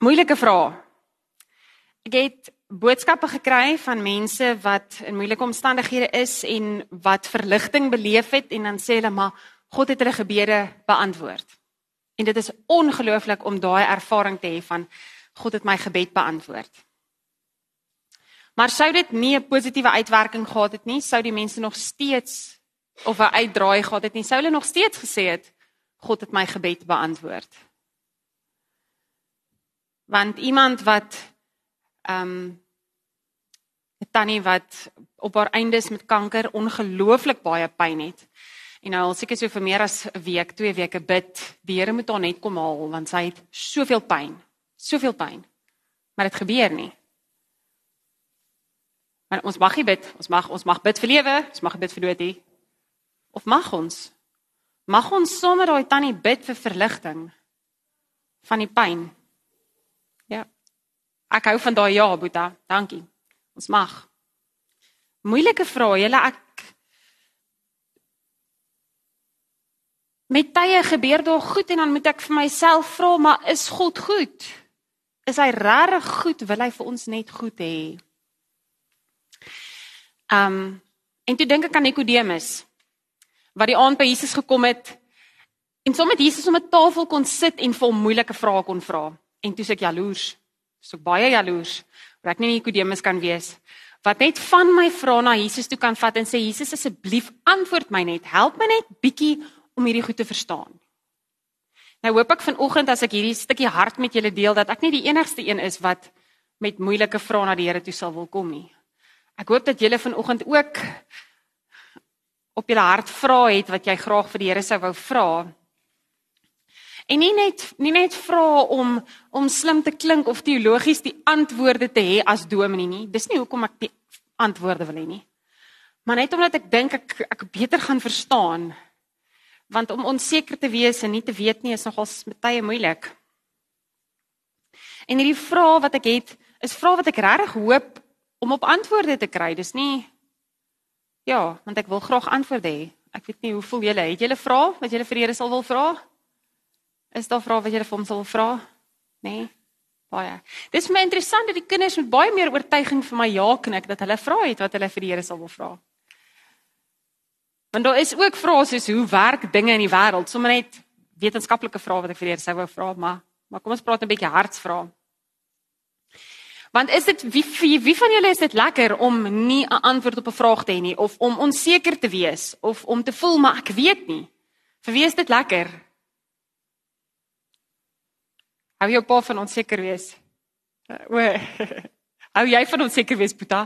Moeilike vrae. Ek het boodskappe gekry van mense wat in moeilike omstandighede is en wat verligting beleef het en dan sê hulle maar God het hulle gebede beantwoord. En dit is ongelooflik om daai ervaring te hê van God het my gebed beantwoord. Maar sou dit nie 'n positiewe uitwerking gehad het nie, sou die mense nog steeds of 'n uitdraai gehad het nie, sou hulle nog steeds gesê het God het my gebed beantwoord want iemand wat ehm um, 'n tannie wat op haar eindes met kanker ongelooflik baie pyn het. En nou al seker so vir meer as 'n week, 2 weke bid, die Here moet haar net kom haal want sy het soveel pyn, soveel pyn. Maar dit gebeur nie. Maar ons mag bid, ons mag ons mag bid vir lewe, ons mag bid vir dood hier. Of mag ons? Mag ons sommer daai tannie bid vir verligting van die pyn? Ek hou van daai ja, Boeta. Dankie. Ons mag. Moeilike vrae, julle ek Met tye gebeur daar goed en dan moet ek vir myself vra, maar is God goed? Is hy regtig goed? Wil hy vir ons net goed hê? Um en toe dink ek aan Nikodemus wat die aand by Jesus gekom het en sommer Jesus om 'n tafel kon sit en vir hom moeilike vrae kon vra. En toe ek jaloers. So baie jaloers. Maar ek nie Nikodemus kan wees wat net van my vra na Jesus toe kan vat en sê Jesus asseblief antwoord my net. Help my net bietjie om hierdie goed te verstaan. Nou hoop ek vanoggend as ek hierdie stukkie hart met julle deel dat ek nie die enigste een is wat met moeilike vrae na die Here toe sal wil kom nie. Ek hoop dat julle vanoggend ook op julle hart vra het wat jy graag vir die Here sou wou vra. En nie net nie net vra om om slim te klink of teologies die antwoorde te hê as dominee nie. Dis nie hoekom ek die antwoorde wil hê nie. Maar net omdat ek dink ek ek beter gaan verstaan. Want om onseker te wees en nie te weet nie is nogals baie moeilik. En hierdie vrae wat ek het, is vrae wat ek regtig hoop om op antwoorde te kry. Dis nie Ja, want ek wil graag antwoorde hê. Ek weet nie hoe voel julle? Het julle vrae wat julle vir die Here sal wil vra? Is daar vrae wat jy vir hom sal vra? Nee. Baie. Dis my interessant dat die kinders met baie meer oortuiging vir my ja knik dat hulle vra het wat hulle vir die Here sal wil vra. Want daar is ook vrae soos hoe werk dinge in die wêreld? Sommige net wetenskaplike vrae wat ek vir die Here sou wou vra, maar maar kom ons praat 'n bietjie hartsvrae. Want is dit wie wie, wie van julle is dit lekker om nie 'n antwoord op 'n vraag te hê nie of om onseker te wees of om te voel maar ek weet nie? Vir wie is dit lekker? Hou jou pa van onseker wees. O. Hou jy van onseker wees, Boeta?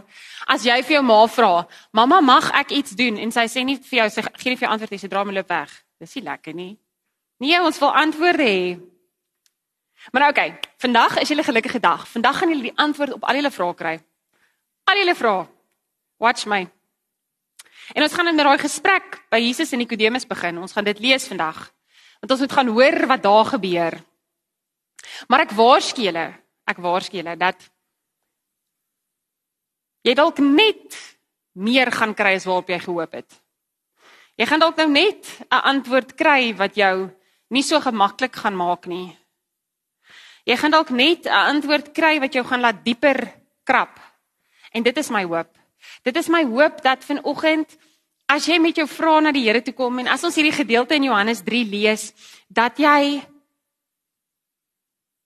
As jy vir jou ma vra, "Mamma, mag ek iets doen?" en sy sê nie vir jou, sy gee nie vir jou antwoord nie, sy dra my loop weg. Dis nie lekker nie. Nee, ons wil antwoorde hê. Maar okay, vandag is julle gelukkige dag. Vandag gaan julle die antwoord op al julle vrae kry. Al julle vrae. Watch my. En ons gaan in daai gesprek by Jesus en Nikodemus begin. Ons gaan dit lees vandag. Want ons moet gaan hoor wat daar gebeur. Maar ek waarsku julle, ek waarsku julle dat jy dalk net meer gaan kry as waarop jy gehoop het. Jy gaan dalk nou net 'n antwoord kry wat jou nie so gemaklik gaan maak nie. Jy gaan dalk net 'n antwoord kry wat jou gaan laat dieper krap. En dit is my hoop. Dit is my hoop dat vanoggend as jy met jou vrae na die Here toe kom en as ons hierdie gedeelte in Johannes 3 lees, dat jy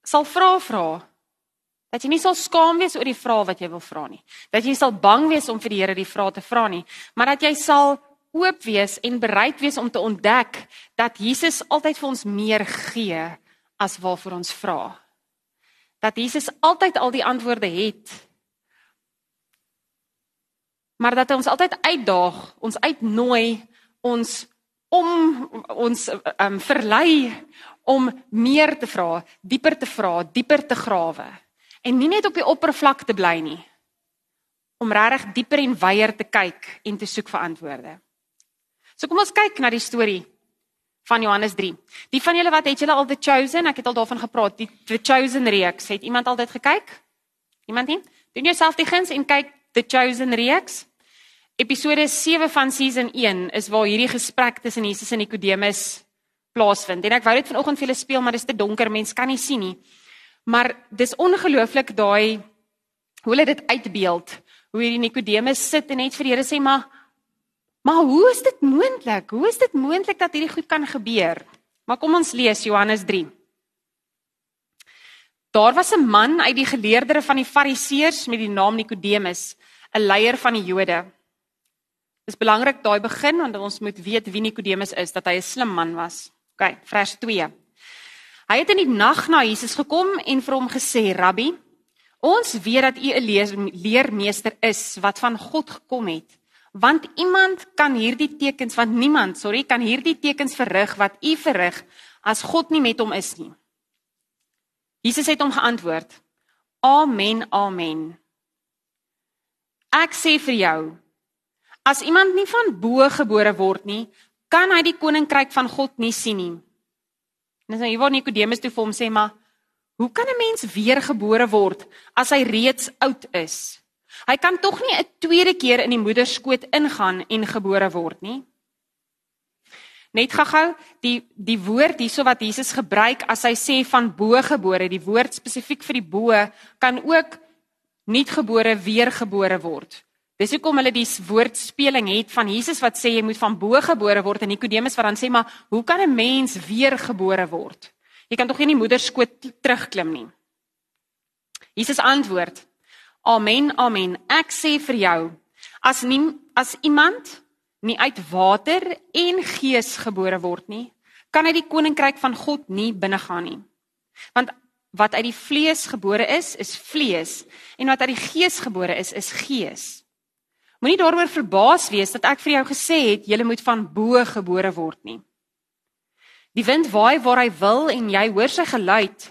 sal vra vra. Dat jy nie sal skaam wees oor die vrae wat jy wil vra nie. Dat jy sal bang wees om vir die Here die vrae te vra nie, maar dat jy sal oop wees en bereid wees om te ontdek dat Jesus altyd vir ons meer gee as waarvoor ons vra. Dat Jesus altyd al die antwoorde het. Maar dat hy ons altyd uitdaag, ons uitnooi, ons om ons um, verlei om meer te vra, dieper te vra, dieper te grawe en nie net op die oppervlak te bly nie. Om regtig dieper en wyeer te kyk en te soek vir antwoorde. So kom ons kyk na die storie van Johannes 3. Die van julle wat het julle al the chosen, ek het al daarvan gepraat, die the chosen reeks. Het iemand al dit gekyk? Iemand nie? Doen jouself die guns en kyk the chosen reeks. Episode 7 van season 1 is waar hierdie gesprek tussen Jesus en Nikodemus plaasvind. En ek wou dit vanoggend vir julle speel, maar dit is te donker, mense kan nie sien nie. Maar dis ongelooflik daai hoe hulle dit uitbeeld. Hoe hierdie Nikodemus sit en net vir die Here sê maar maar hoe is dit moontlik? Hoe is dit moontlik dat hierdie goed kan gebeur? Maar kom ons lees Johannes 3. Daar was 'n man uit die geleerdere van die Fariseërs met die naam Nikodemus, 'n leier van die Jode. Dis belangrik daai begin want ons moet weet wie Nikodemus is, dat hy 'n slim man was. OK, vers 2. Hy het in die nag na Jesus gekom en vir hom gesê: "Rabbi, ons weet dat u 'n leer, leermeester is wat van God gekom het. Want iemand kan hierdie tekens, want niemand, sorry, kan hierdie tekens verrig wat u verrig as God nie met hom is nie." Jesus het hom geantwoord: "Amen, amen. Ek sê vir jou, as iemand nie van bo gebore word nie, kan hy die koninkryk van God nie sien nie." En dis nou hier waar Nikodemus toe vir hom sê, "Maar hoe kan 'n mens weergebore word as hy reeds oud is? Hy kan tog nie 'n tweede keer in die moeder se skoot ingaan en gebore word nie." Net gou-gou, die die woord hierso wat Jesus gebruik as hy sê van bogebore, die woord spesifiek vir die bo kan ook nuutgebore weergebore word. Dis hoekom hulle die woordspeling het van Jesus wat sê jy moet van bo gebore word en Nikodemus wat dan sê maar hoe kan 'n mens weer gebore word? Jy kan tog nie in die moeder skoot terugklim nie. Jesus antwoord: Amen, amen. Ek sê vir jou, as nie as iemand nie uit water en gees gebore word nie, kan hy die koninkryk van God nie binnegaan nie. Want wat uit die vlees gebore is, is vlees, en wat uit die gees gebore is, is gees. Moenie daaroor verbaas wees dat ek vir jou gesê het jy moet van bo gebore word nie. Die wind waai waar hy wil en jy hoor sy geluid,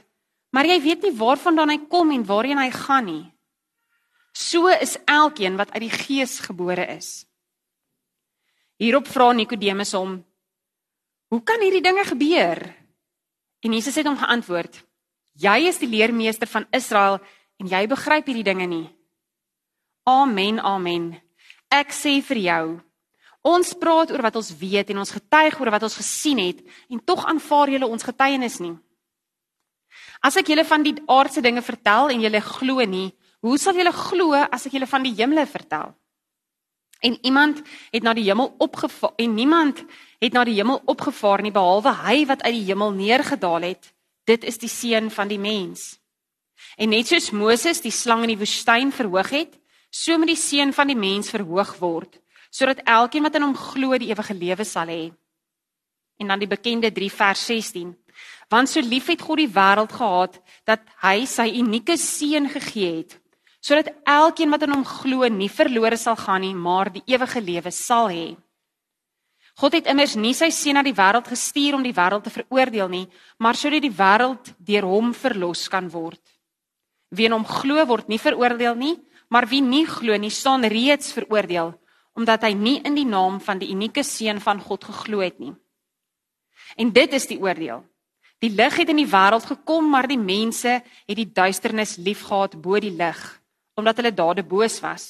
maar jy weet nie waarvandaan hy kom en waarheen hy gaan nie. So is elkeen wat uit die gees gebore is. Hierop vra Nikodemus hom: "Hoe kan hierdie dinge gebeur?" En Jesus het hom geantwoord: "Jy is die leermeester van Israel en jy begryp hierdie dinge nie." Amen, amen. Ek sê vir jou, ons praat oor wat ons weet en ons getuig oor wat ons gesien het en tog aanvaar julle ons getuienis nie. As ek julle van die aardse dinge vertel en julle glo nie, hoe sal julle glo as ek julle van die hemele vertel? En iemand het na die hemel opgevaar en niemand het na die hemel opgevaar nie behalwe hy wat uit die hemel neergedaal het. Dit is die seun van die mens. En net soos Moses die slang in die woestyn verhoog het, so moet die seun van die mens verhoog word sodat elkeen wat in hom glo die ewige lewe sal hê. En dan die bekende 3 vers 16. Want so lief het God die wêreld gehad dat hy sy unieke seun gegee het sodat elkeen wat in hom glo nie verlore sal gaan nie, maar die ewige lewe sal hê. God het immers nie sy seun na die wêreld gestuur om die wêreld te veroordeel nie, maar sodat die wêreld deur hom verlos kan word. Wie in hom glo word nie veroordeel nie, maar wie nie glo nie, staan reeds veroordeel omdat hy nie in die naam van die unieke seun van God geglo het nie. En dit is die oordeel. Die lig het in die wêreld gekom, maar die mense het die duisternis liefgehad bo die lig, omdat hulle dade boos was.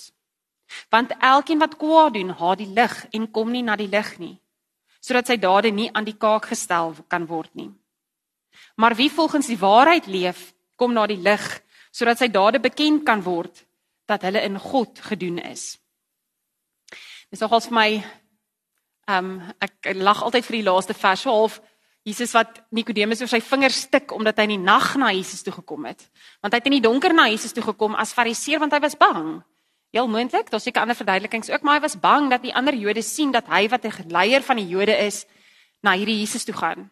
Want elkeen wat kwaad doen, haat die lig en kom nie na die lig nie, sodat sy dade nie aan die kaak gestel kan word nie. Maar wie volgens die waarheid leef, kom na die lig, sodat sy dade bekend kan word dat hulle in God gedoen is. Dis nogals vir my ehm um, ek lag altyd vir die laaste vers so half Jesus wat Nikodemus oor sy vingers stik omdat hy in die nag na Jesus toe gekom het. Want hy het in die donker na Jesus toe gekom as Fariseer want hy was bang. Heel moontlik, daar's seker ander verduidelikings ook, maar hy was bang dat die ander Jode sien dat hy wat 'n leier van die Jode is na hierdie Jesus toe gaan.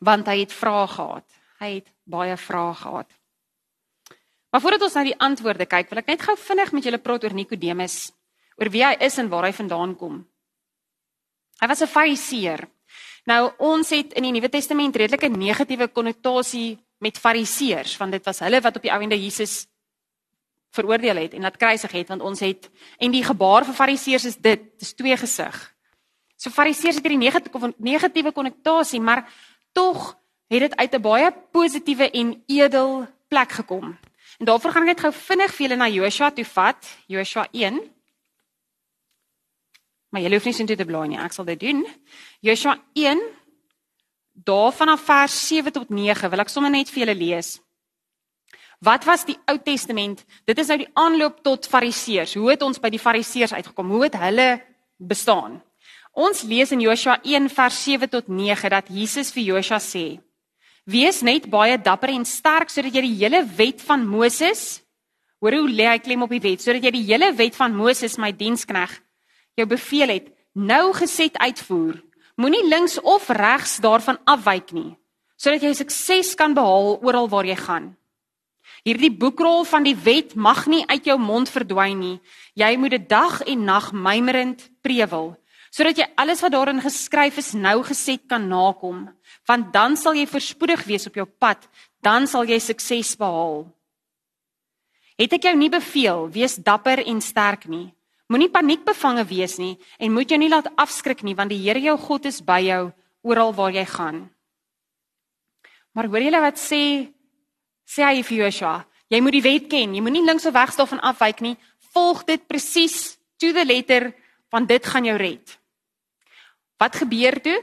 Want hy het vrae gehad. Hy het baie vrae gehad. Maar voordat ons na die antwoorde kyk, wil ek net gou vinnig met julle praat oor Nikodemus oor wie hy is en waar hy vandaan kom. Hy was 'n fariseer. Nou ons het in die Nuwe Testament redelike negatiewe konnotasie met fariseërs want dit was hulle wat op die ouende Jesus veroordeel het en laat kruisig het want ons het en die gebaar vir fariseërs is dit dis twee gesig. So fariseërs het hierdie negatiewe negatiewe konnotasie maar tog het dit uit 'n baie positiewe en edel plek gekom. En daarvoor gaan ek net gou vinnig vir julle na Joshua toe vat, Joshua 1 Maar jy hoef nie sin toe te blaai nie. Ek sal dit doen. Joshua 1 daar vanaf vers 7 tot 9 wil ek sommer net vir julle lees. Wat was die Ou Testament? Dit is nou die aanloop tot Fariseërs. Hoe het ons by die Fariseërs uitgekom? Hoe het hulle bestaan? Ons lees in Joshua 1 vers 7 tot 9 dat Jesus vir Joshua sê: "Wees net baie dapper en sterk sodat jy die hele wet van Moses, hoor hoe lê hy klem op die wet, sodat jy die hele wet van Moses my dienskneg jou beveel het, nou geset uitvoer. Moenie links of regs daarvan afwyk nie, sodat jy sukses kan behaal oral waar jy gaan." Hierdie boekrol van die wet mag nie uit jou mond verdwyn nie. Jy moet dit dag en nag mymerend prewel, sodat jy alles wat daarin geskryf is nou geset kan nakom, want dan sal jy voorspoedig wees op jou pad, dan sal jy sukses behaal. Het ek jou nie beveel wees dapper en sterk nie? Moenie paniekbevange wees nie en moet jou nie laat afskrik nie want die Here jou God is by jou oral waar jy gaan. Maar hoor julle wat sê sê hy vir Joshua, jy moet die wet ken, jy moenie links of regs daarvan afwyk nie. Volg dit presies to the letter want dit gaan jou red. Wat gebeur toe?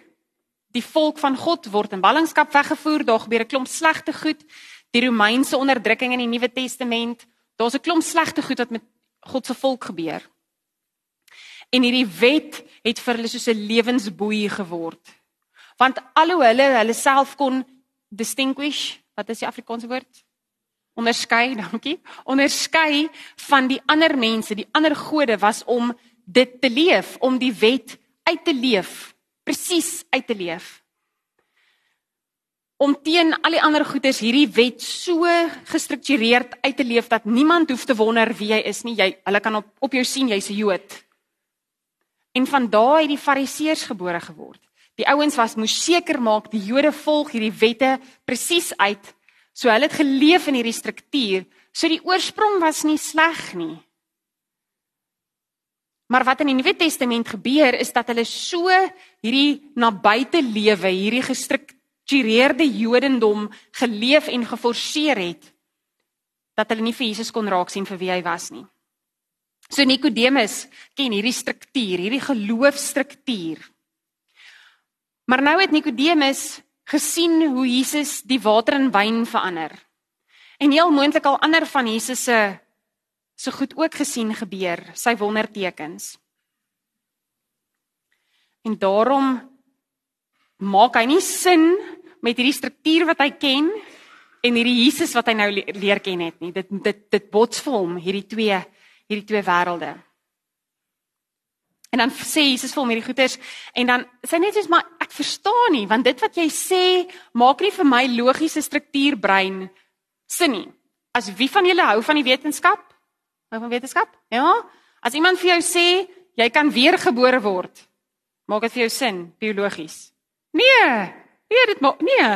Die volk van God word in ballingskap weggevoer, daar gebeur 'n klomp slegte goed. Die Romeinse onderdrukking in die Nuwe Testament, daar's 'n klomp slegte goed wat met God se volk gebeur. En hierdie wet het vir hulle soos 'n lewensboei geword. Want alhoewel hulle hulle self kon distinguish wat is die Afrikaanse woord? Onderskei, dankie. Onderskei van die ander mense, die ander gode was om dit te leef, om die wet uit te leef, presies uit te leef. Om teen al die ander goeders hierdie wet so gestruktureerd uit te leef dat niemand hoef te wonder wie jy is nie. Jy hulle kan op op jou sien jy's 'n Jood. En van daai het die Fariseërs gebore geword. Die ouens was moes seker maak die Jode volg hierdie wette presies uit. So hulle het geleef in hierdie struktuur. So die oorsprong was nie sleg nie. Maar wat in die Nuwe Testament gebeur is dat hulle so hierdie na buite lewe, hierdie gestruktureerde Jodendom geleef en geforseer het dat hulle nie vir Jesus kon raak sien vir wie hy was nie. So Nikodemus ken hierdie struktuur, hierdie geloofstruktuur. Maar nou het Nikodemus gesien hoe Jesus die water in wyn verander. En heel moontlik al ander van Jesus se se goed ook gesien gebeur, sy wondertekens. En daarom maak hy nie sin met hierdie struktuur wat hy ken en hierdie Jesus wat hy nou leer ken het nie. Dit dit dit bots vir hom hierdie twee hierdie twee wêrelde. En dan sê Jesus vir hom hierdie goeters en dan sê net soos maar ek verstaan nie want dit wat jy sê maak nie vir my logiese struktuur brein sin nie. As wie van julle hou van die wetenskap? Hou van wetenskap? Ja. As iemand vir jou sê jy kan weergebore word, maak dit vir jou sin biologies? Nee. Nee, dit maak nee.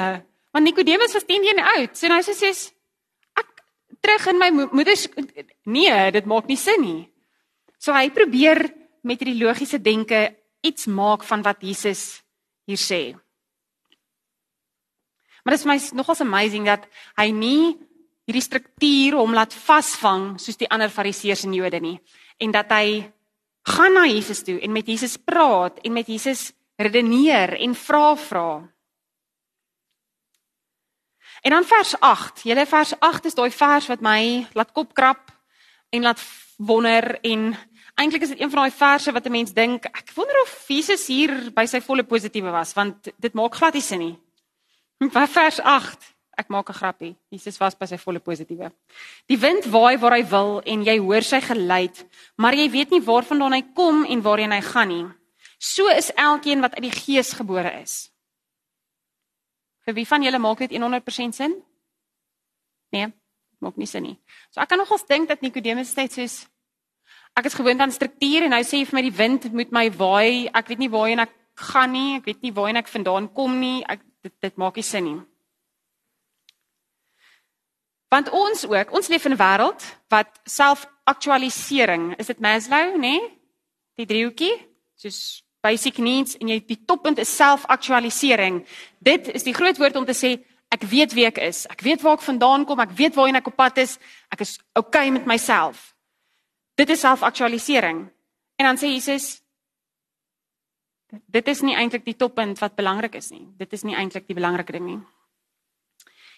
Want Nikodemus was 10 jaar oud. So nou sê hy ek terug in my moeder se nee, dit maak nie sin nie. So hy probeer met hierdie logiese denke iets maak van wat Jesus hier sê. Maar dit is my nogals amazing dat hy nie hierdie struktuur hom laat vasvang soos die ander fariseërs en Jode nie en dat hy gaan na Jesus toe en met Jesus praat en met Jesus redeneer en vra vra. En dan vers 8. Julle vers 8 is daai vers wat my laat kop krap en laat wonder en eintlik is dit een van daai verse wat 'n mens dink, ek wonder of Jesus hier by sy volle positiewe was, want dit maak glad nie sin nie. Vers 8. Ek maak 'n grappie. Jesus was by sy volle positiewe. Die wind waai waar hy wil en jy hoor sy geluid, maar jy weet nie waarvandaan hy kom en waarheen hy gaan nie. So is elkeen wat uit die Gees gebore is. Vir wie van julle maak dit 100% sin? Nee, maak nie sin nie. So ek kan nogals dink dat Nikodemus net soos ek is gewoond aan struktuur en hy sê vir my die wind moet my waai. Ek weet nie waarheen ek gaan nie. Ek weet nie waarheen ek vandaan kom nie. Ek dit, dit maak nie sin nie. Want ons ook, ons leef in 'n wêreld wat selfaktualisering, is dit Maslow, nê? Nee? Die driehoekie, soos basic needs en jy die toppunt is selfaktualisering. Dit is die groot woord om te sê ek weet wie ek is. Ek weet waar ek vandaan kom, ek weet waarheen ek op pad is. Ek is okay met myself. Dit is selfaktualisering. En dan sê Jesus dit is nie eintlik die toppunt wat belangrik is nie. Dit is nie eintlik die belangrike ding nie.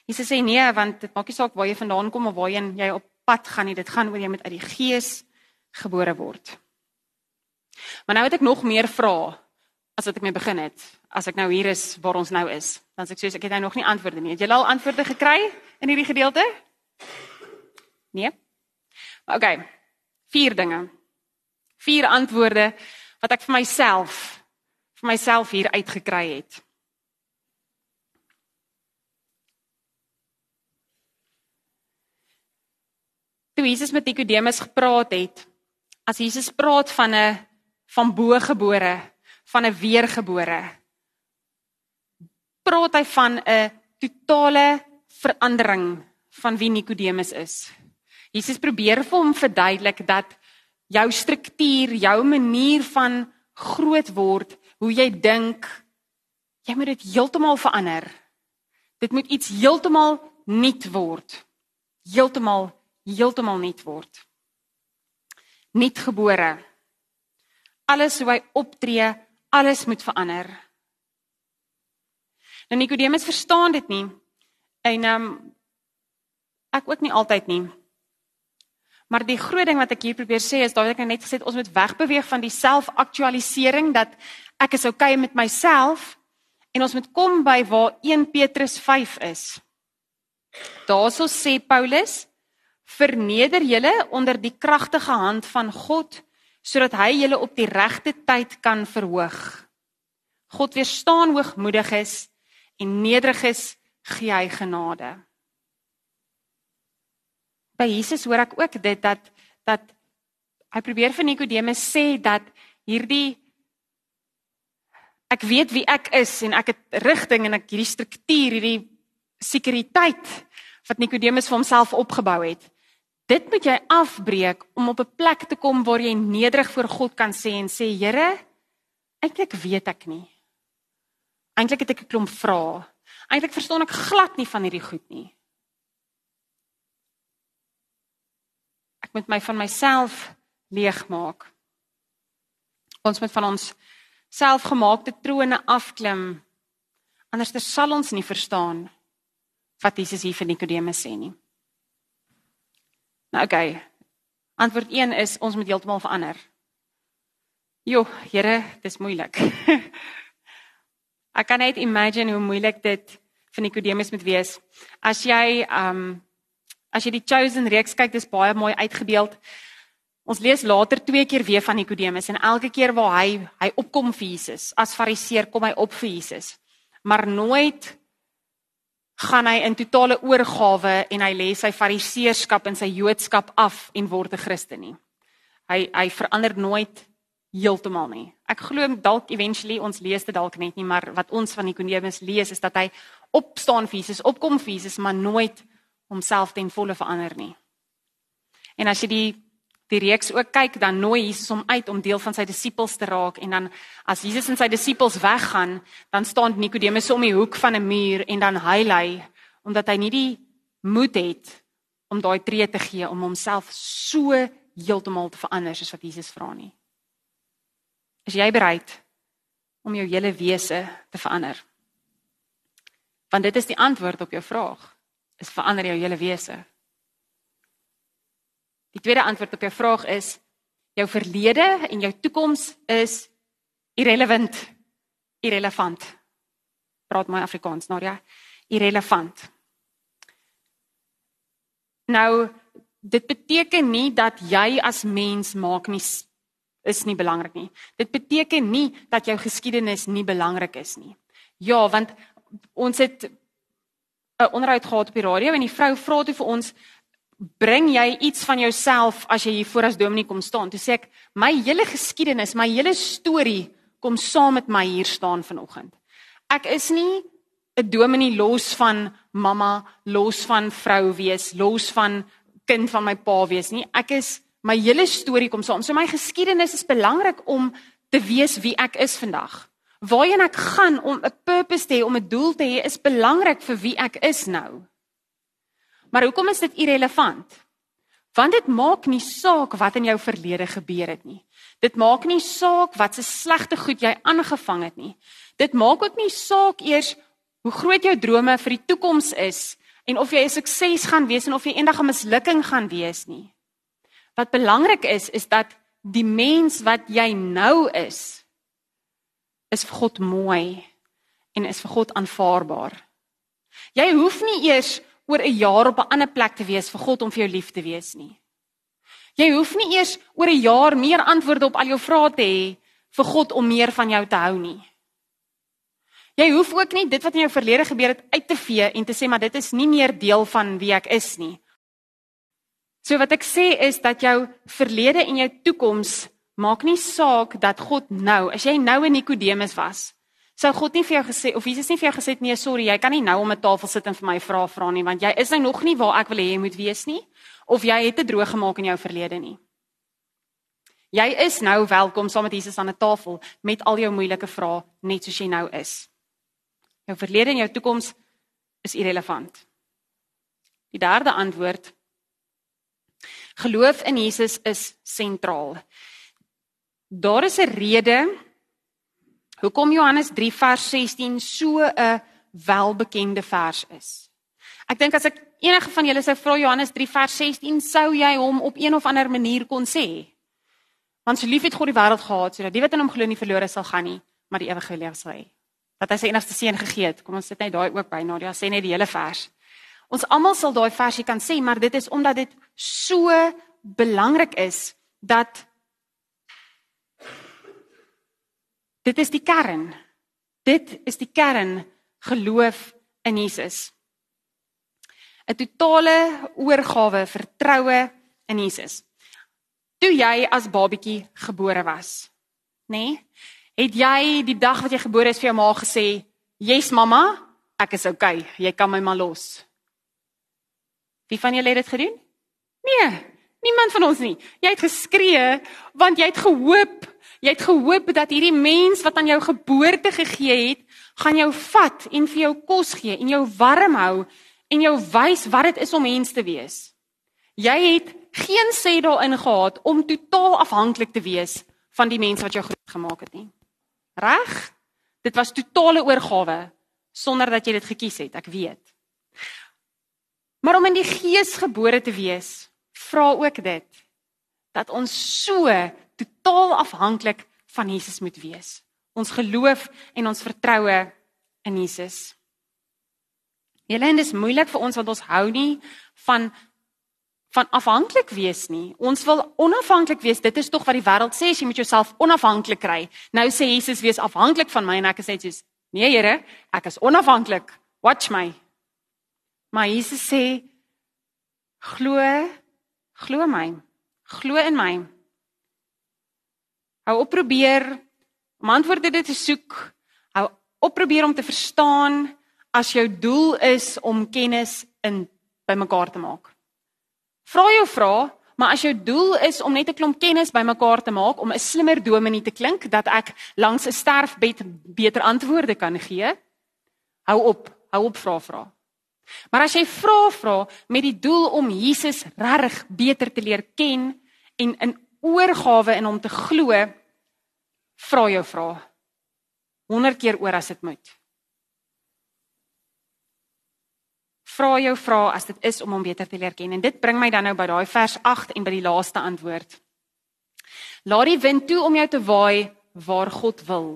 Jesus sê nee, want dit maak nie saak waar jy vandaan kom of waarheen jy op pad gaan nie, dit gaan oor jy met uit die gees gebore word. Maar nou het ek nog meer vrae as wat ek mee begin het. As ek nou hier is waar ons nou is, dan sê ek soos ek het nou nog nie antwoorde nie. Het julle al antwoorde gekry in hierdie gedeelte? Nee. OK. Vier dinge. Vier antwoorde wat ek vir myself vir myself hier uitgekry het. Toe Jesus met Nikodemus gepraat het, as Jesus praat van 'n van bogebore, van 'n weergebore, praat hy van 'n totale verandering van wie Nikodemus is. Jesus probeer vir hom verduidelik dat jou struktuur, jou manier van groot word, hoe jy dink, jy moet dit heeltemal verander. Dit moet iets heeltemal nuut word. Heeltemal heeltemal nuut word. Nuut gebore. Alles hoe hy optree, alles moet verander. Nou Nikodemus verstaan dit nie. En ehm um, ek ook nie altyd nie. Maar die groot ding wat ek hier probeer sê is daai ek net gesê het ons moet wegbeweeg van die selfaktualisering dat ek is okay met myself en ons moet kom by waar 1 Petrus 5 is. Daarso sê Paulus: Verneder julle onder die kragtige hand van God sodat hy julle op die regte tyd kan verhoog. God weerstaan hoogmoediges en nederiges gee hy genade by Jesus hoor ek ook dit dat dat hy probeer vir Nikodemus sê dat hierdie ek weet wie ek is en ek het rigting en ek hierdie struktuur hierdie sekuriteit wat Nikodemus vir homself opgebou het dit moet jy afbreek om op 'n plek te kom waar jy nederig voor God kan sê en sê Here eintlik weet ek nie eintlik het ek 'n klomp vrae eintlik verstaan ek glad nie van hierdie goed nie Ek moet my van myself leegmaak. Ons moet van ons selfgemaakte trone afklim. Anders sal ons nie verstaan wat Jesus hier vir Nikodemus sê nie. Nou oké. Okay. Antwoord 1 is ons moet heeltemal verander. Jo, Here, dis moeilik. Ek kan net imagine hoe moeilik dit vir Nikodemus moet wees as jy um As jy die Chosen reeks kyk, dis baie mooi uitgebeeld. Ons lees later twee keer weer van Nikodemus en elke keer waar hy hy opkom vir Jesus, as Fariseer kom hy op vir Jesus. Maar nooit gaan hy in totale oorgawe en hy lê sy fariseerskap en sy joodskap af en word 'n Christen nie. Hy hy verander nooit heeltemal nie. Ek glo dalk eventually ons lees dit dalk net nie, maar wat ons van Nikodemus lees is dat hy opstaan vir Jesus, opkom vir Jesus, maar nooit homself ten volle verander nie. En as jy die die reeks ook kyk, dan nooi Jesus hom uit om deel van sy disippels te raak en dan as Jesus en sy disippels weggaan, dan staan Nikodemus om die hoek van 'n muur en dan huil hy omdat hy nie die moed het om daai tree te gee om homself so heeltemal te verander soos wat Jesus vra nie. Is jy bereid om jou hele wese te verander? Want dit is die antwoord op jou vraag is verander jou hele wese. Die tweede antwoord op jou vraag is jou verlede en jou toekoms is irrelevant. Irrelevant. Praat my Afrikaans ja. Irrelevant. Nou dit beteken nie dat jy as mens maak nie is nie belangrik nie. Dit beteken nie dat jou geskiedenis nie belangrik is nie. Ja, want ons het 'n onderhoud gehad op die radio en die vrou vra toe vir ons bring jy iets van jouself as jy hier voor as dominee kom staan. Toe sê ek my hele geskiedenis, my hele storie kom saam met my hier staan vanoggend. Ek is nie 'n dominee los van mamma, los van vrou wees, los van kind van my pa wees nie. Ek is my hele storie kom saam. So my geskiedenis is belangrik om te weet wie ek is vandag. Waarheen ek gaan om 'n purpose te hê, om 'n doel te hê, is belangrik vir wie ek is nou. Maar hoekom is dit irrelevant? Want dit maak nie saak wat in jou verlede gebeur het nie. Dit maak nie saak wat se slegte goed jy aangevang het nie. Dit maak ook nie saak eers hoe groot jou drome vir die toekoms is en of jy 'n sukses gaan wees en of jy eendag 'n mislukking gaan wees nie. Wat belangrik is is dat die mens wat jy nou is is vir God mooi en is vir God aanvaarbaar. Jy hoef nie eers oor 'n jaar op 'n ander plek te wees vir God om vir jou lief te wees nie. Jy hoef nie eers oor 'n jaar meer antwoorde op al jou vrae te hê vir God om meer van jou te hou nie. Jy hoef ook nie dit wat in jou verlede gebeur het uit te vee en te sê maar dit is nie meer deel van wie ek is nie. So wat ek sê is dat jou verlede en jou toekoms maak nie saak dat God nou, as jy nou 'n Nikodemus was, sou God nie vir jou gesê of Jesus nie vir jou gesê nee, sorry, jy kan nie nou om 'n tafel sit en vir my vra vra nie want jy is nou nog nie waar ek wil hê jy moet wees nie of jy het te droog gemaak in jou verlede nie. Jy is nou welkom saam met Jesus aan 'n tafel met al jou moeilike vrae net soos jy nou is. Jou verlede en jou toekoms is irrelevant. Die derde antwoord Geloof in Jesus is sentraal. Daar is 'n rede hoekom Johannes 3 vers 16 so 'n welbekende vers is. Ek dink as ek enige van julle sou vra Johannes 3 vers 16, sou jy hom op een of ander manier kon sê. Want so lief het God die wêreld gehad sodat die wat in hom glo nie verlore sal gaan nie, maar die ewige lewe sal hê. Dat hy sy enigste seun gegee het. Kom ons sit net daai ook by Nadia sê net die hele vers. Ons almal sal daai versie kan sê, maar dit is omdat dit so belangrik is dat dit is die kern. Dit is die kern geloof in Jesus. 'n Totale oorgawe, vertroue in Jesus. Toe jy as babatjie gebore was, nê? Nee, het jy die dag wat jy gebore is vir jou ma gesê, "Yes mamma, ek is oukei, okay, jy kan my maar los." Wie van julle het dit gedoen? Nee, niemand van ons nie. Jy het geskree want jy het gehoop, jy het gehoop dat hierdie mens wat aan jou geboorte gegee het, gaan jou vat en vir jou kos gee en jou warm hou en jou wys wat dit is om mens te wees. Jy het geen sê daarin gehad om totaal afhanklik te wees van die mens wat jou grootgemaak het nie. Reg? Dit was totale oorgawe sonder dat jy dit gekies het, ek weet. Maar om in die gees gebore te wees, vra ook dit dat ons so totaal afhanklik van Jesus moet wees. Ons geloof en ons vertroue in Jesus. Julle en dis moeilik vir ons want ons hou nie van van afhanklik wees nie. Ons wil onafhanklik wees. Dit is tog wat die wêreld sê, jy moet jouself onafhanklik kry. Nou sê Jesus wees afhanklik van my en ek sê soos nee Here, ek is onafhanklik. Watch my. Maar Jesus sê glo glo my. Glo in my. Hou op probeer om antwoorde te soek. Hou op probeer om te verstaan as jou doel is om kennis in bymekaar te maak. Vra jou vra, maar as jou doel is om net 'n klomp kennis bymekaar te maak om 'n slimmer dominee te klink dat ek langs 'n sterfbed beter antwoorde kan gee, hou op, hou op vra vra. Maar as jy vra vra met die doel om Jesus reg beter te leer ken en in oorgawe in hom te glo, vra jou vra 100 keer oor as dit moet. Vra jou vra as dit is om hom beter te leer ken en dit bring my dan nou by daai vers 8 en by die laaste antwoord. Laat die wind toe om jou te waai waar God wil.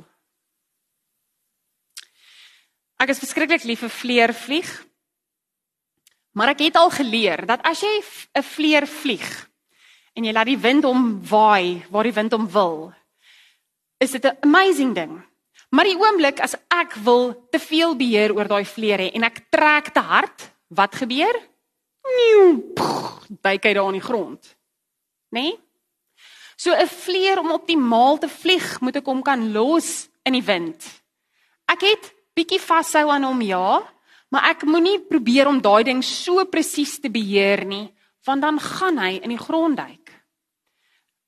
Ek is verskriklik lief vir vleervlieg. Maar ek het al geleer dat as jy 'n vleer vlieg en jy laat die wind hom waai waar die wind hom wil, is dit 'n amazing ding. Maar die oomblik as ek wil te veel beheer oor daai vleer hê en ek trek te hard, wat gebeur? Nieuw, byk hy daar aan die grond. Né? Nee? So 'n vleer om optimaal te vlieg, moet ek hom kan los in die wind. Ek het bietjie vashou aan hom ja, Maar ek moenie probeer om daai ding so presies te beheer nie, want dan gaan hy in die grond duik.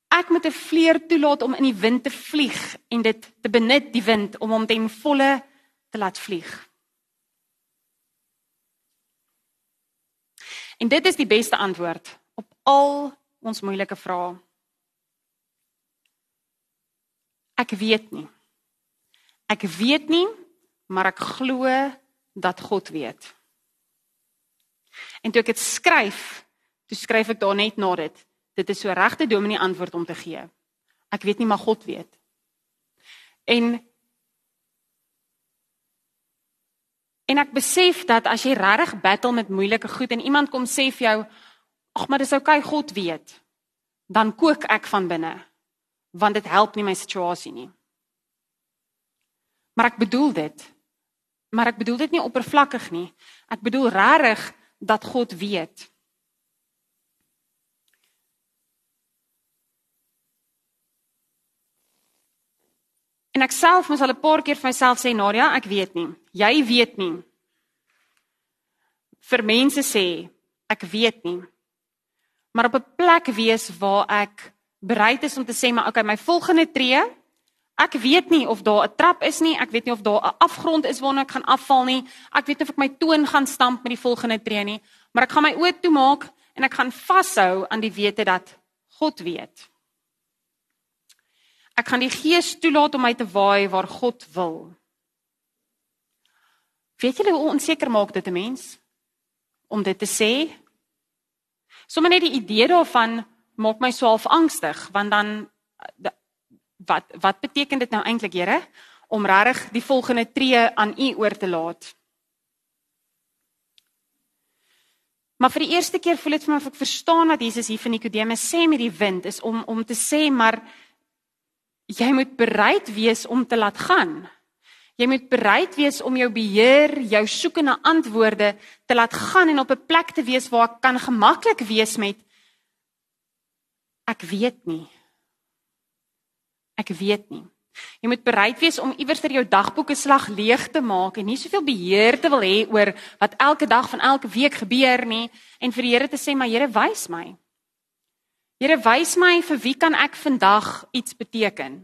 Ek moet 'n vleer toelaat om in die wind te vlieg en dit te benut die wind om hom ten volle te laat vlieg. En dit is die beste antwoord op al ons moeilike vrae. Ek weet nie. Ek weet nie, maar ek glo dat God weet. En toe ek dit skryf, toe skryf ek daar net na dit. Dit is so regte dominee antwoord om te gee. Ek weet nie maar God weet. En En ek besef dat as jy regtig battle met moeilike goed en iemand kom sê vir jou, "Ag, maar dis oukei, okay, God weet." Dan kook ek van binne, want dit help nie my situasie nie. Maar ek bedoel dit. Maar ek bedoel dit nie oppervlakkig nie. Ek bedoel regtig dat God weet. En ek self moes al 'n paar keer vir myself sê, Nadia, ek weet nie. Jy weet nie. Vir mense sê, ek weet nie. Maar op 'n plek wees waar ek bereid is om te sê, maar okay, my volgende tree, ek weet nie of daar 'n trap is nie, ek weet nie of daar 'n afgrond is waarna ek gaan afval nie. Ek weet nie of ek my toon gaan stamp met die volgende tree nie, maar ek gaan my oë toemaak en ek gaan vashou aan die wete dat God weet. Ek gaan die Gees toelaat om my te waai waar God wil. Weet julle hoe onseker maak dit 'n mens om dit te sê? Sommige net die idee daarvan maak my so half angstig, want dan wat wat beteken dit nou eintlik, Here, om regtig die volgende tree aan U oor te laat? Maar vir die eerste keer voel dit vir my of ek verstaan wat Jesus hier vir Nikodemus sê met die wind is om om te sê maar jy moet bereid wees om te laat gaan. Jy moet bereid wees om jou beheer, jou soeke na antwoorde te laat gaan en op 'n plek te wees waar ek kan gemaklik wees met ek weet nie. Ek weet nie. Jy moet bereid wees om iewers vir jou dagboeke slag leeg te maak en nie soveel beheer te wil hê oor wat elke dag van elke week gebeur nie en vir die Here te sê maar Here wys my. Here wys my vir wie kan ek vandag iets beteken?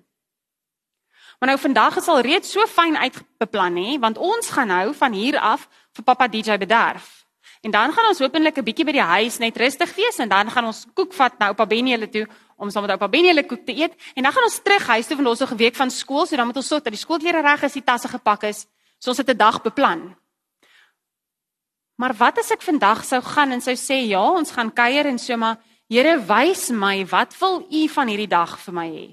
Maar nou vandag is al reeds so fyn uitbeplan hè, want ons gaan nou van hier af vir pappa DJ bederf. En dan gaan ons hopelik 'n bietjie by die huis net rustig wees en dan gaan ons koek vat na oupa Benny hulle toe om saam met oupa Benny hulle koek te eet en dan gaan ons terug huis toe van ons 'n week van skool, so dan moet ons sorg dat die skoolklere reg is, die tasse gepak is. So ons het 'n dag beplan. Maar wat as ek vandag sou gaan en sou sê ja, ons gaan kuier en so maar Here wys my wat wil u van hierdie dag vir my hê?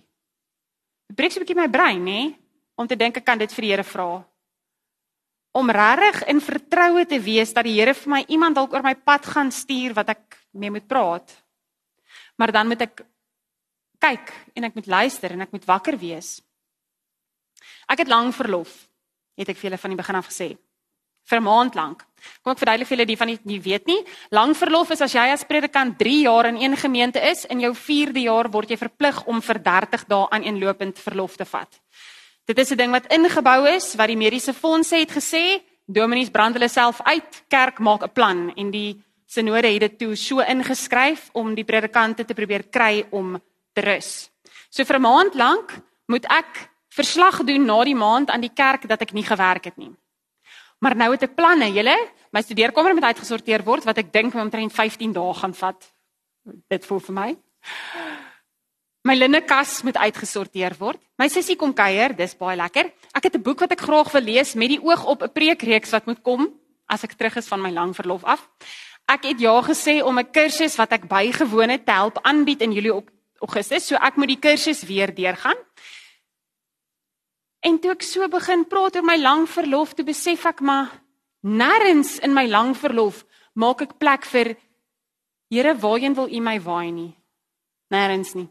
Dit breek so 'n bietjie my brein, nê, om te dink ek kan dit vir die Here vra. Om regtig in vertroue te wees dat die Here vir my iemand dalk oor my pad gaan stuur wat ek mee moet praat. Maar dan moet ek kyk en ek moet luister en ek moet wakker wees. Ek het lank verlof, het ek vir julle van die begin af gesê vir 'n maand lank. Kom ek verduidelik vir julle die van die nie weet nie. Lang verlof is as jy as predikant 3 jaar in een gemeente is en jou 4de jaar word jy verplig om vir 30 dae aan eenlopend verlof te vat. Dit is 'n ding wat ingebou is wat die mediese fondse het gesê, dominees brand hulle self uit, kerk maak 'n plan en die sinode het dit toe so ingeskryf om die predikante te probeer kry om te rus. So vir 'n maand lank moet ek verslag doen na die maand aan die kerk dat ek nie gewerk het nie. Maar nou het ek planne, julle. My studeerkamer moet uitgesorteer word wat ek dink omtrent 15 dae gaan vat. Dit voel vir my. My linnekas moet uitgesorteer word. My sussie kom kuier, dis baie lekker. Ek het 'n boek wat ek graag wil lees met die oog op 'n preekreeks wat moet kom as ek terug is van my lang verlof af. Ek het ja gesê om 'n kursus wat ek bygewoon het help aanbied in Julie Augustus, so ek moet die kursus weer deurgaan. En toe ek so begin praat oor my lang verlof, toe besef ek maar nêrens in my lang verlof maak ek plek vir Here, waarheen wil U my waai nie? Nêrens nie.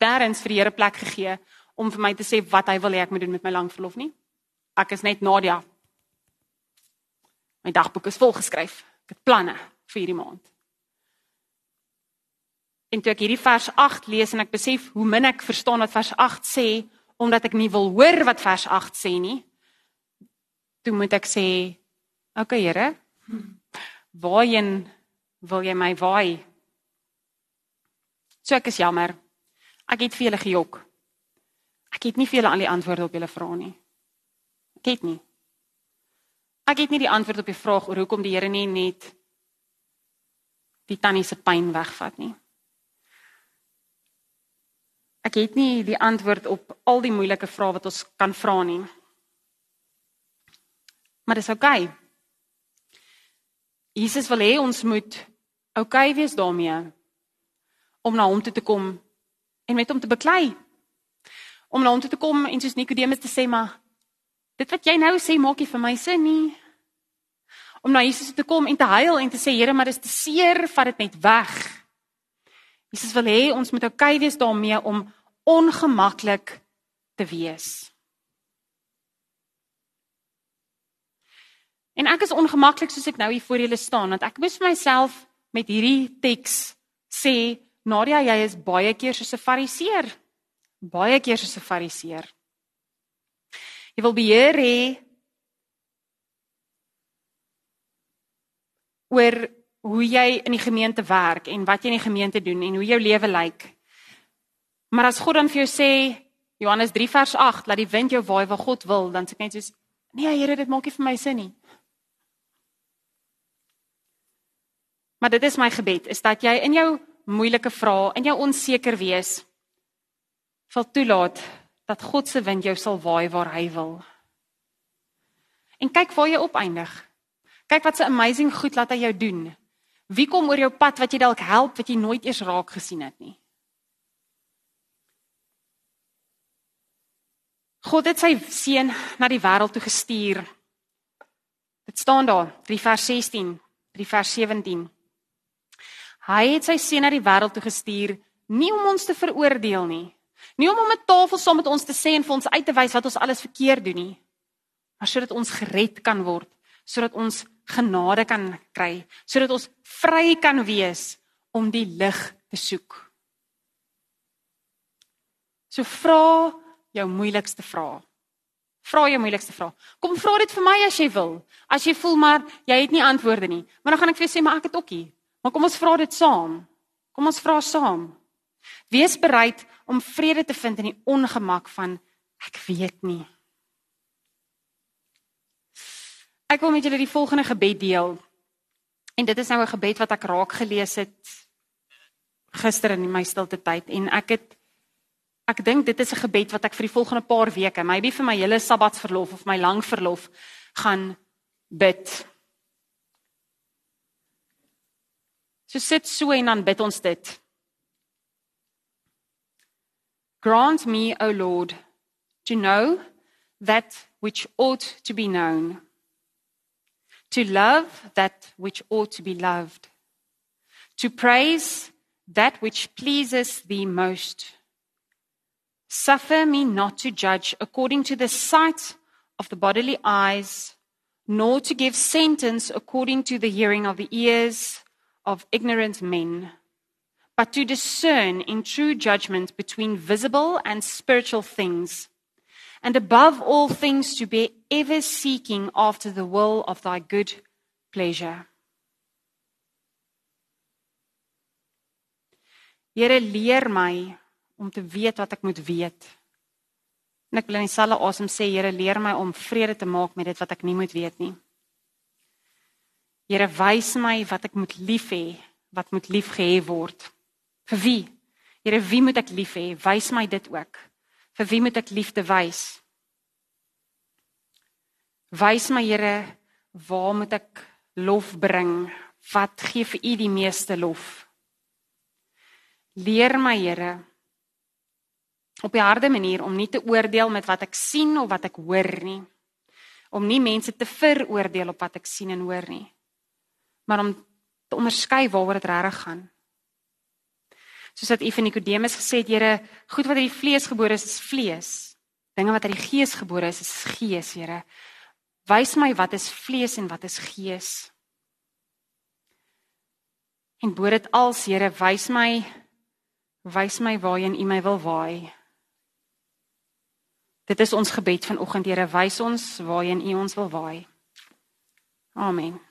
Nêrens vir die Here plek gegee om vir my te sê wat hy wil hê ek moet doen met my lang verlof nie. Ek is net Nadia. My dagboek is vol geskryf. Ek het planne vir hierdie maand. En toe ek hierdie vers 8 lees en ek besef hoe min ek verstaan wat vers 8 sê, omdat ek nie wil hoor wat vers 8 sê nie. Toe moet ek sê, "Oké okay, Here, waarheen wil jy my waai?" So ek is jammer. Ek het vir julle gejok. Ek het nie vir julle al die antwoorde op julle vrae nie. Ek het nie. Ek het nie die antwoord op die vraag oor hoekom die Here nie net die tannie se pyn wegvat nie. Ek het nie die antwoord op al die moeilike vrae wat ons kan vra nie. Maar dis oukei. Okay. Jesus wil hê ons moet oukei okay wees daarmee om na hom toe te kom en met hom te beklei. Om na hom toe te kom en soos Nikodemus te sê maar dit wat jy nou sê maak nie vir my sin nie. Om na Jesus te kom en te huil en te sê Here, maar dit is te seer, vat dit net weg. Jesus wil hê ons moet oukei okay wees daarmee om ongemaklik te wees. En ek is ongemaklik soos ek nou hier voor julle staan want ek moes vir myself met hierdie teks sê Nadia jy is baie keer soos 'n fariseer. Baie keer soos 'n fariseer. Jy wil beheer hê oor hoe jy in die gemeente werk en wat jy in die gemeente doen en hoe jou lewe lyk. Maar as God dan vir jou sê Johannes 3 vers 8 laat die wind jou waai waar God wil, dan sê ek net soos nee Here, dit maak nie vir my sin nie. Maar dit is my gebed is dat jy in jou moeilike vrae, in jou onseker wees, sal toelaat dat God se wind jou sal waai waar hy wil. En kyk waar jy opeindig. Kyk wat 'n amazing goed laat hy jou doen. Wie kom oor jou pad wat jy dalk help wat jy nooit eers raak gesien het nie. God het sy seun na die wêreld toe gestuur. Dit staan daar, 3 vers 16, 3 vers 17. Hy het sy seun na die wêreld toe gestuur nie om ons te veroordeel nie. Nie om om 'n tafel saam met ons te sê en vir ons uit te wys wat ons alles verkeerd doen nie. Maar sodat ons gered kan word, sodat ons genade kan kry, sodat ons vry kan wees om die lig te soek. So vra jou moeilikste vrae. Vra jou moeilikste vrae. Kom vra dit vir my as jy wil. As jy voel maar jy het nie antwoorde nie, maar dan gaan ek vir jou sê maar ek het ook nie. Maar kom ons vra dit saam. Kom ons vra saam. Wees bereid om vrede te vind in die ongemak van ek weet nie. Ek wil met julle die volgende gebed deel. En dit is nou 'n gebed wat ek raak gelees het gister in my stilte tyd en ek het ek dink dit is 'n gebed wat ek vir die volgende paar weke, maybe vir my hele sabbatsverlof of my lang verlof gaan bid. So sit so en dan bid ons dit. Grant me, O Lord, to know that which ought to be known, to love that which ought to be loved, to praise that which pleases thee most. Suffer me not to judge according to the sight of the bodily eyes, nor to give sentence according to the hearing of the ears of ignorant men, but to discern in true judgment between visible and spiritual things, and above all things to be ever seeking after the will of thy good pleasure. Here leer my om te weet wat ek moet weet. En ek wil in dieselfde asem sê Here leer my om vrede te maak met dit wat ek nie moet weet nie. Here wys my wat ek moet lief hê, wat moet lief gehê word. Vir wie? Here, wie moet ek lief hê? Wys my dit ook. Vir wie moet ek liefde wys? Wys my Here, waar moet ek lof bring? Wat gee vir U die meeste lof? Leer my Here op 'n harde manier om nie te oordeel met wat ek sien of wat ek hoor nie. Om nie mense te veroordeel op wat ek sien en hoor nie maar om te onderskei waaroor dit regtig gaan. Soos wat Eve Nikodemus gesê het, Here, goed wat uit die vlees gebore is, is vlees. Dinge wat uit die gees gebore is, is gees, Here. Wys my wat is vlees en wat is gees. En bo dit als, Here, wys my wys my waarheen U my wil waai. Dit is ons gebed vanoggend, Here, wys ons waarheen U ons wil waai. Amen.